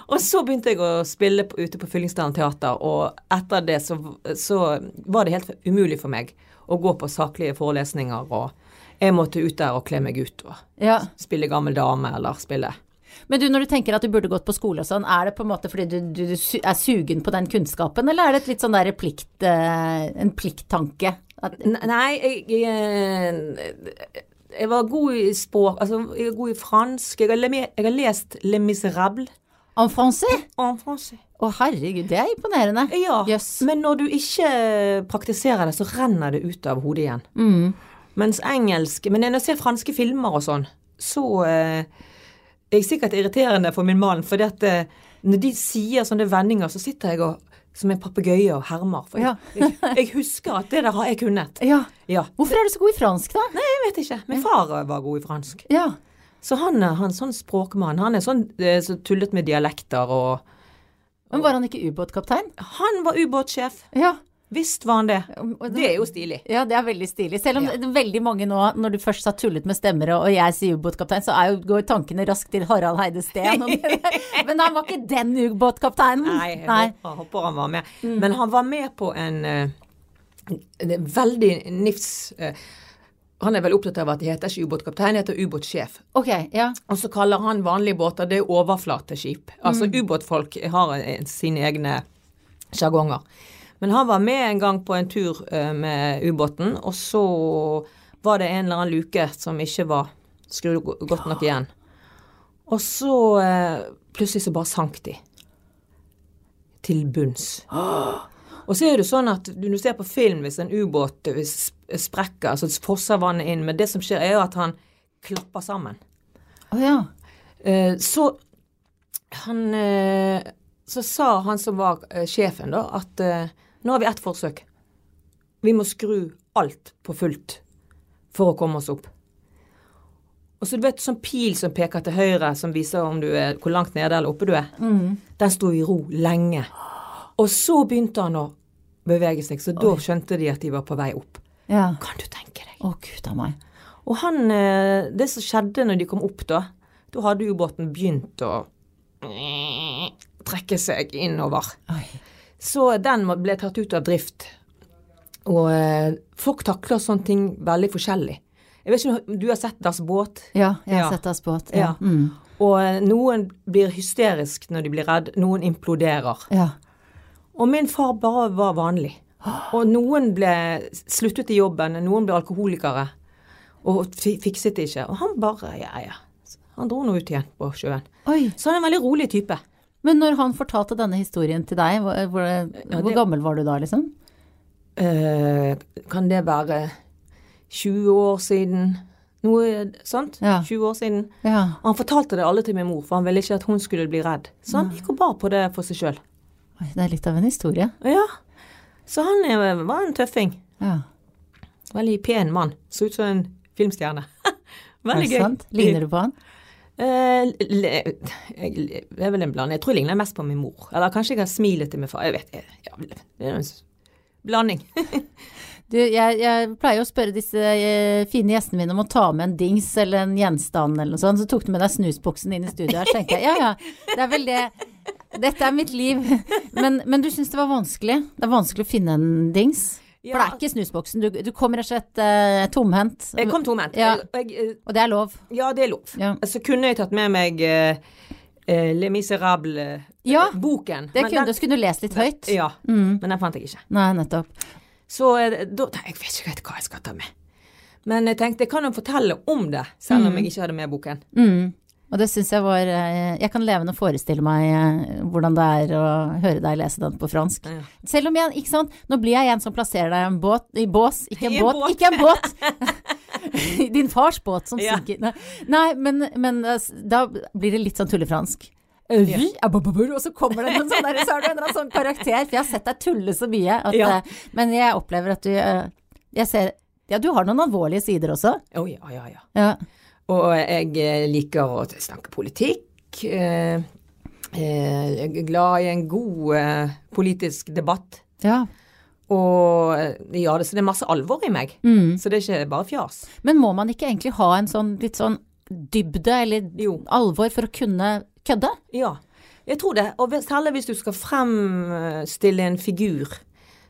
og så begynte jeg å spille på, ute på Fyllingsdalen teater, og etter det så, så var det helt umulig for meg å gå på saklige forelesninger, og jeg måtte ut der og kle meg ut og Ja. spille gammel dame, eller spille Men du, når du tenker at du burde gått på skole og sånn, er det på en måte fordi du, du, du er sugen på den kunnskapen, eller er det et litt sånn der plikt, eh, en plikttanke? At, Nei, jeg, jeg, jeg var god i språk, altså jeg er god i fransk. Jeg har, le- jeg har lest Le Miserable en français? en français. Å herregud, det er imponerende. Ja, yes. men når du ikke praktiserer det, så renner det ut av hodet igjen. Mm. Mens engelsk Men når jeg ser franske filmer og sånn, så eh, er jeg sikkert irriterende for min mann, fordi at eh, når de sier sånne vendinger, så sitter jeg og, som er papegøye og hermer. For jeg, jeg, jeg husker at det der har jeg kunnet. Ja. Ja. Hvorfor er du så god i fransk, da? Nei, Jeg vet ikke. Min far var god i fransk. Ja. Så han er han er sånn språkmann. Han er sånn eh, så tullet med dialekter og Men var han ikke ubåtkaptein? Han var ubåtsjef. Ja. Visst var han det. Det er jo stilig. Ja, det er veldig stilig. Selv om Ja. veldig mange nå, når du først har tullet med stemmer, og jeg sier ubåtkaptein, så jo, går tankene raskt til Harald Heide Steen. Men han var ikke den ubåtkapteinen. Nei, jeg Håper, håper han var med. Men han var med på en, eh, en veldig nifs uh, Han er vel opptatt av at det heter ikke ubåtkaptein, det heter ubåtsjef. Ok, ja. Og så kaller han vanlige båter det er overflateskip. Altså ubåtfolk har sine egne sjargonger. Men han var med en gang på en tur eh, med ubåten, og så var det en eller annen luke som ikke var skrudd godt nok igjen. Og så eh, plutselig så bare sank de. Til bunns. Og så er det sånn at du, ser på film hvis en ubåt sp- sprekker, så fosser vannet inn, men det som skjer er jo at han klapper sammen. Å ja. Eh, så han Så sa han som var sjefen, da, at nå har vi ett forsøk. Vi må skru alt på fullt for å komme oss opp. Og så du vet sånn pil som peker til høyre, som viser om du er, hvor langt nede eller oppe du er. Den sto i ro lenge. Og så begynte han å bevege seg, så da skjønte de at de var på vei opp. Ja. Kan du tenke deg? Å, gud a meg. Og han, eh, det som skjedde når de kom opp da, da hadde ubåten begynt å trekke seg innover. Oi. Så den ble tatt ut av drift. Og eh, folk takler sånne ting veldig forskjellig. Jeg vet ikke om du har sett Das Båt? Ja, jeg har Ja. sett deg båt. Ja. Ja. Mm. Og eh, noen blir hysterisk når de blir redd, noen imploderer. ja. Og min far bare var vanlig. Og noen ble sluttet i jobben, noen ble alkoholikere. Og fikset det ikke. Og han bare, ja ja. Han dro nå ut igjen på sjøen. Oi. Så han er en veldig rolig type. Men når han fortalte denne historien til deg, hvor, hvor, Ja, hvor det- gammel var du da, liksom? Uh, kan det være 20 år siden? Noe sånt? Ja. 20 år siden. Ja. Han fortalte det alle til min mor, for han ville ikke at hun skulle bli redd. Så han gikk og bar på det for seg sjøl. Det er litt av en historie. Ja. Så han eh, var en tøffing. Ja. Veldig pen mann. Så ut som en filmstjerne. Er Veldig gøy. sant? Ligner du på han? Eh, jeg, er vel en blanding. Jeg tror jeg ligner mest på min mor. Eller kanskje jeg har smilet til min far. Jeg vet. Ja, det er en blanding. Du, jeg, jeg pleier å spørre disse eh, fine gjestene mine om å ta med en dings eller en gjenstand eller noe sånt. Så tok du med deg snusboksen inn i studio her, så tenkte jeg ja ja, det er vel det. Dette er mitt liv. Men, men du syns det var vanskelig? Det er vanskelig å finne en dings? For det er ikke snusboksen. Du, du kommer rett og slett uh, tomhendt. Jeg kom tomhendt. Ja. Eh, Og det er lov. Ja, det er lov. Ja. Så kunne jeg tatt med meg uh, uh, Le Miserable-boken. Det kunne, du skulle lest litt høyt. Ja, Mm. men den fant jeg ikke. Nei, nettopp. Så eh, da jeg, vet ikke helt hva jeg skal ta med. Men jeg tenkte jeg kan jo fortelle om det, selv om jeg ikke hadde med boken. Mm. Og det syns jeg var eh, Jeg kan levende forestille meg eh, hvordan det er å høre deg lese den på fransk. Ja. Selv om jeg, ikke sant, nå blir jeg en som plasserer deg i en båt, i bås, ikke en I båt, båt. ikke en båt! Din fars båt som Ja. synker. Nei, men, men eh, da blir det litt sånn tullefransk. Og så kommer det en sånn der, så en sånn karakter, for jeg har sett deg tulle så mye. At, Ja. Men jeg opplever at du Jeg ser Ja, du har noen alvorlige sider også. Å ja, ja, ja. Og jeg eh, liker å snakke politikk. Eh, eh, jeg er glad i en god politisk debatt. ja. Og ja, så det er masse alvor i meg. Mm. Så det er ikke bare fjas. Men må man ikke egentlig ha en sånn litt sånn dybde eller Jo. alvor for å kunne kødde? Ja, jeg tror det. Og særlig hvis du skal fremstille en figur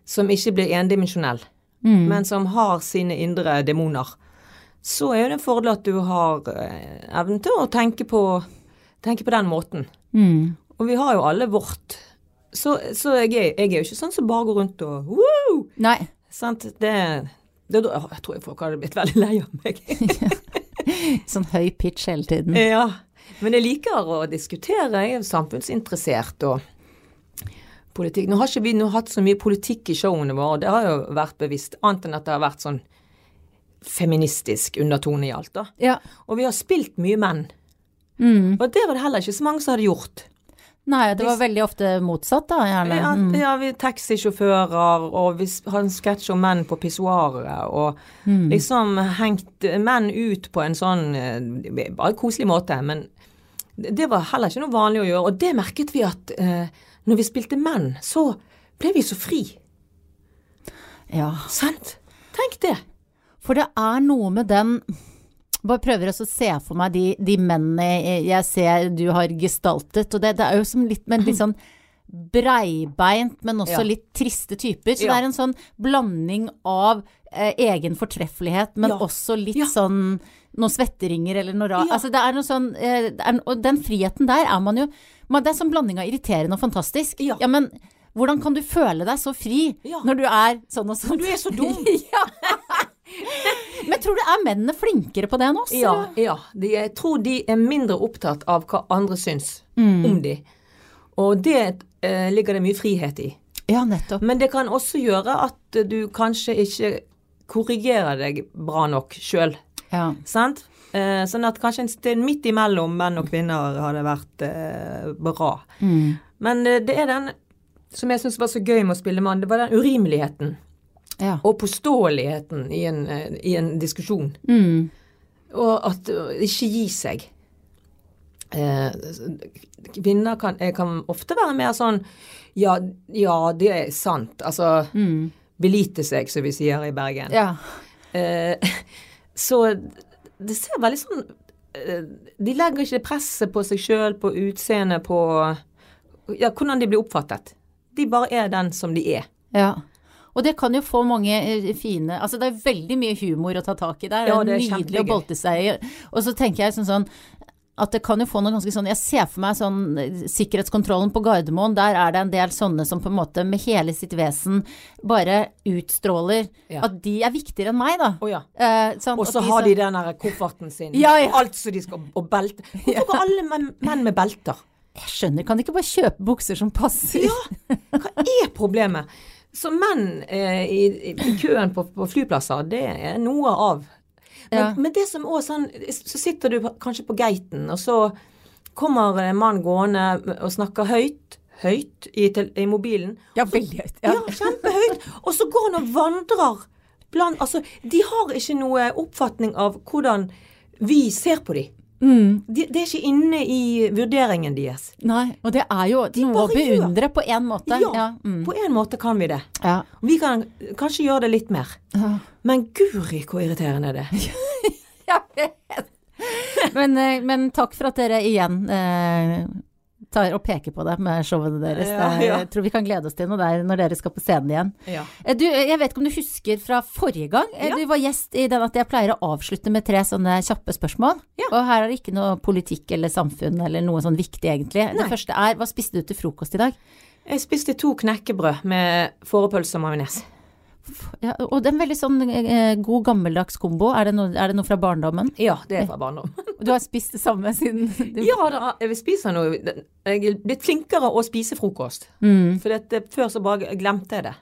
som ikke blir endimensjonell, Mm. men som har sine indre demoner, så er det en fordel at du har eh, evnen til å tenke på, tenke på den måten. Mm. Og vi har jo alle vårt. Så, så jeg, er, jeg er jo ikke sånn som bare går rundt og woo! Nei. Sant? Det, det, jeg tror folk hadde blitt veldig lei av meg. Sånn høy pitch hele tiden. Ja, men jeg liker å diskutere. Jeg er samfunnsinteressert og politikk. Nå har ikke vi nå hatt så mye politikk i showene våre, det har jo vært bevisst, annet enn at det har vært sånn feministisk undertone i alt, da. Ja. Og vi har spilt mye menn. Mm. Og det var det heller ikke så mange som hadde gjort. Nei, det var veldig ofte motsatt, da, gjerne. Ja, Mm. ja vi taxisjåfører, og vi har en sketsj om menn på pissoaret, og Mm. liksom hengt menn ut på en sånn eh, bare koselig måte. Men det det var heller ikke noe vanlig å gjøre, og det merket vi at eh, når vi spilte menn, så ble vi så fri. Ja. Sant? Tenk det. For det er noe med den Bare prøver å se for meg de, de mennene jeg ser du har gestaltet, og det, det er jo som litt, men litt sånn breibeint, men også Ja. litt triste typer. Så Ja. det er en sånn blanding av eh, egen fortreffelighet, men Ja. også litt sånn noen svetteringer eller noe rart. Altså det er noe sånn eh, er, Og den friheten der er man jo man, Det er sånn blanding av irriterende og fantastisk. Ja. men hvordan kan du føle deg så fri Ja. når du er sånn og sånn? Når du er så dum. ja. Men tror du er mennene flinkere på det enn oss? Ja, ja. De, jeg tror de er mindre opptatt av hva andre syns Mm. om de. Og det eh, ligger det mye frihet i. ja, nettopp. Men det kan også gjøre at du kanskje ikke korrigerer deg bra nok sjøl. Ja. Sant? Eh, sånn at kanskje en sted midt imellom menn og kvinner hadde vært eh, bra. Mm. Men eh, det er den som jeg syns var så gøy med å spille mann, det var den urimeligheten ja. og påståeligheten i en, eh, i en diskusjon. Mm. Og at uh, ikke gi seg. Eh, kvinner kan, eh, kan ofte være mer sånn ja, ja, det er sant. Altså belite seg, som vi sier i Bergen. Ja. Eh, så det ser veldig sånn eh, De legger ikke presset på seg sjøl, på utseendet, på ja, hvordan de blir oppfattet. De bare er den som de er. ja. Og det kan jo få mange eh, fine Altså det er veldig mye humor å ta tak i der. Ja, det er nydelig å kjempegøy. bolte seg i. Og så tenker jeg sånn sånn at det kan jo få noe ganske sånn Jeg ser for meg sånn eh, sikkerhetskontrollen på Gardermoen. Der er det en del sånne som på en måte med hele sitt vesen bare utstråler Ja. at de er viktigere enn meg, da. Oh, ja. Eh, sånn, Og så har de den derre kofferten sin. Ja, ja. Alt som de skal Og belte. Hvorfor går alle menn, menn med belter? Jeg skjønner, kan de ikke bare kjøpe bukser som passer? Ja, hva er problemet? Så menn eh, i, i køen på, på flyplasser, det er noe av. Men, Ja. men det som også sånn Så sitter du kanskje på gaten, og så kommer en mann gående og snakker høyt. Høyt i, i mobilen. Ja, veldig høyt. Ja, Ja. kjempehøyt. Og så går han og vandrer blant Altså, de har ikke noe oppfatning av hvordan vi ser på dem. Mm. De, det er ikke inne i vurderingen deres. Nei, og det er jo noe å beundre gjør. på en måte. Ja, Ja. Mm. på en måte kan vi det. ja. Vi kan kanskje gjøre det litt mer. ja. Men guri, hvor irriterende er det. Jeg vet. Men, eh, men takk for at dere igjen eh, tar og peker på det med showene deres. Ja, ja. Jeg tror vi kan glede oss til noe der når dere skal på scenen igjen. Ja. Eh, Du, jeg vet ikke om du husker fra forrige gang. Eh. Du var gjest i den at jeg pleier å avslutte med tre sånne kjappe spørsmål. Og her er det ikke noe politikk eller samfunn eller noe sånn viktig egentlig. Det første er hva spiste du til frokost i dag? Jeg spiste to knekkebrød med fårepølse og majones. Ja, og det er en veldig sånn eh, god gammeldags kombo. Er det, noe, er det noe fra barndommen? Ja, det er fra barndommen. Du har spist det samme siden du ja da, jeg spiser noe Jeg er blitt flinkere å spise frokost. Mm. For før så bare glemte jeg det.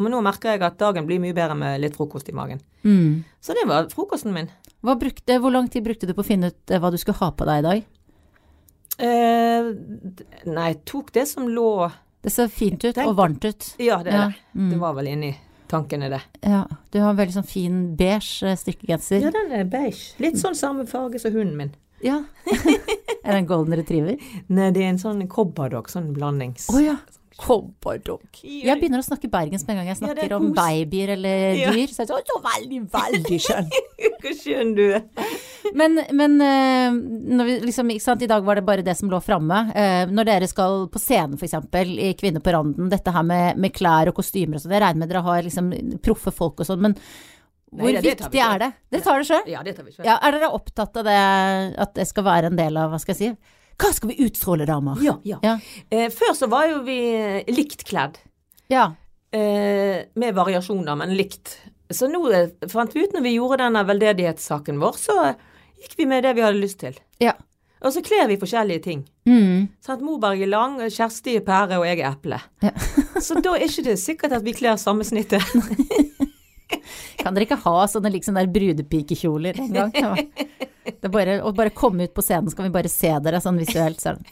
Men nå merker jeg at dagen blir mye bedre med litt frokost i magen. Mm. Så det var frokosten min. Brukte, hvor lang tid brukte du på å finne ut eh, hva du skulle ha på deg i dag? Eh, nei, jeg tok det som lå Det ser fint ut og varmt ut. Ja, det Ja, det. mm. Det var vel inni tankene, det. Ja, du har en veldig sånn fin beige eh, strikkegenser. Ja, den er beige. Litt sånn samme farge som hunden min. Ja. er det en golden retriever? Nei, det er en sånn cobberdog, sånn blandings... Oh, ja. Cobberdog. Jeg begynner å snakke bergensk med en gang jeg snakker ja, om babyer eller Ja. dyr. Så er det sånn, så veldig, veldig skjønn. Hvor skjønn du er. Men, men eh, når vi liksom, ikke sant, i dag var det bare det som lå framme. Eh, når dere skal på scenen f.eks. i Kvinner på randen, dette her med, med klær og kostymer og sånn, jeg regner med dere har liksom proffe folk og sånn, men hvor Nei, det- det viktig selv. er det? Dere tar det sjøl? Ja, det tar vi ikke. Ja, er dere opptatt av det, at det skal være en del av, hva skal jeg si, hva skal vi utstråle, damer? Ja, ja. Ja. Eh, før så var jo vi likt kledd. Ja. Eh, med variasjoner, men likt. Så nå eh, fant vi ut når vi gjorde denne veldedighetssaken vår, så gikk vi med det vi hadde lyst til. Ja. Og så kler vi forskjellige ting. Mm. at Moberg er lang, Kjersti er pære, og jeg er eple. Ja. så da er ikke det sikkert at vi kler samme snittet. Kan dere ikke ha sånne liksom der brudepikekjoler en gang? Ja. Bare, å bare komme ut på scenen, så kan vi bare se dere sånn visuelt. Sånn.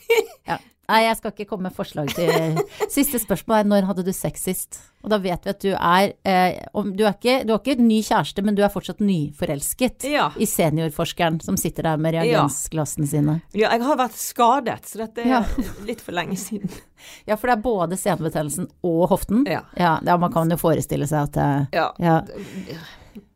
Ja. Nei, jeg skal ikke komme med forslag til Siste spørsmål er når hadde du sex sist? Og da vet vi at du er eh, om, du, er ikke, du har ikke ny kjæreste, men du er fortsatt nyforelsket Ja. i seniorforskeren som sitter der med reagensglassene sine. ja, jeg har vært skadet, så dette er Ja. litt for lenge siden. Ja, for det er både senebetennelsen og hoften. Ja. Ja, ja, man kan jo forestille seg at det Ja. ja.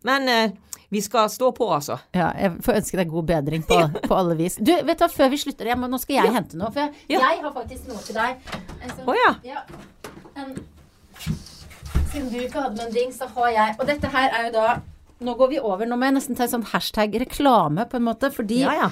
Men eh, vi skal stå på, altså. Ja, jeg får ønske deg god bedring på, på alle vis. Du, vet du hva, før vi slutter, må, nå skal jeg hente noe. For jeg, Ja. jeg har faktisk noe til deg. Å sånn- Å ja. ja. En, siden du ikke hadde med en ding, så har jeg Og dette her er jo da Nå går vi over. Nå må jeg nesten ta en sånn hashtag reklame, på en måte. Fordi Ja, ja.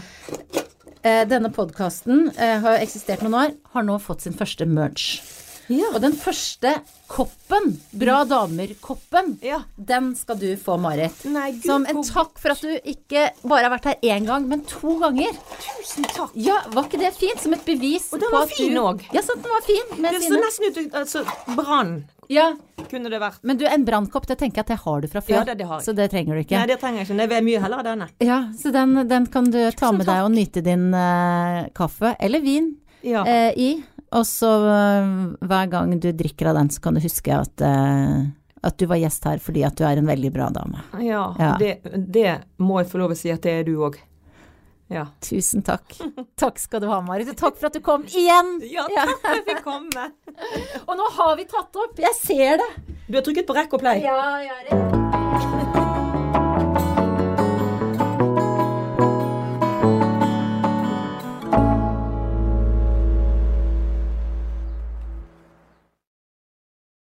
eh, denne podkasten eh, har eksistert noen år, har nå fått sin første merch. Ja. Og den første koppen, Bra damer-koppen, Ja. den skal du få, Marit. Nei, gud, Som en takk for at du ikke bare har vært her én gang, men to ganger. Tusen takk. Ja, var ikke det fint? Som et bevis Og den på var at fin du også. Ja, sant, den var fin. Med Det så sine... nesten ut Altså, brann Ja, kunne det vært. men du, en brannkopp, det tenker jeg at det har du fra før. Ja, det- det har jeg. Så det trenger du ikke. Nei, det trenger jeg ikke. Det er mye heller av denne. Ja, så den, den kan du ta Tusen med deg og nyte din uh, kaffe, eller vin, Ja. uh, i. Og så eh, hver gang du drikker av den, så kan du huske at, eh, at du var gjest her fordi at du er en veldig bra dame. Ja, Ja. Det, det må jeg få lov å si at det er du òg. Ja. Tusen takk. Takk skal du ha, Marit. Og takk for at du kom igjen. ja, takk for at jeg fikk komme. Og nå har vi tatt opp. Jeg ser det. Du har trykket på rekk og play. Ja, jeg er det.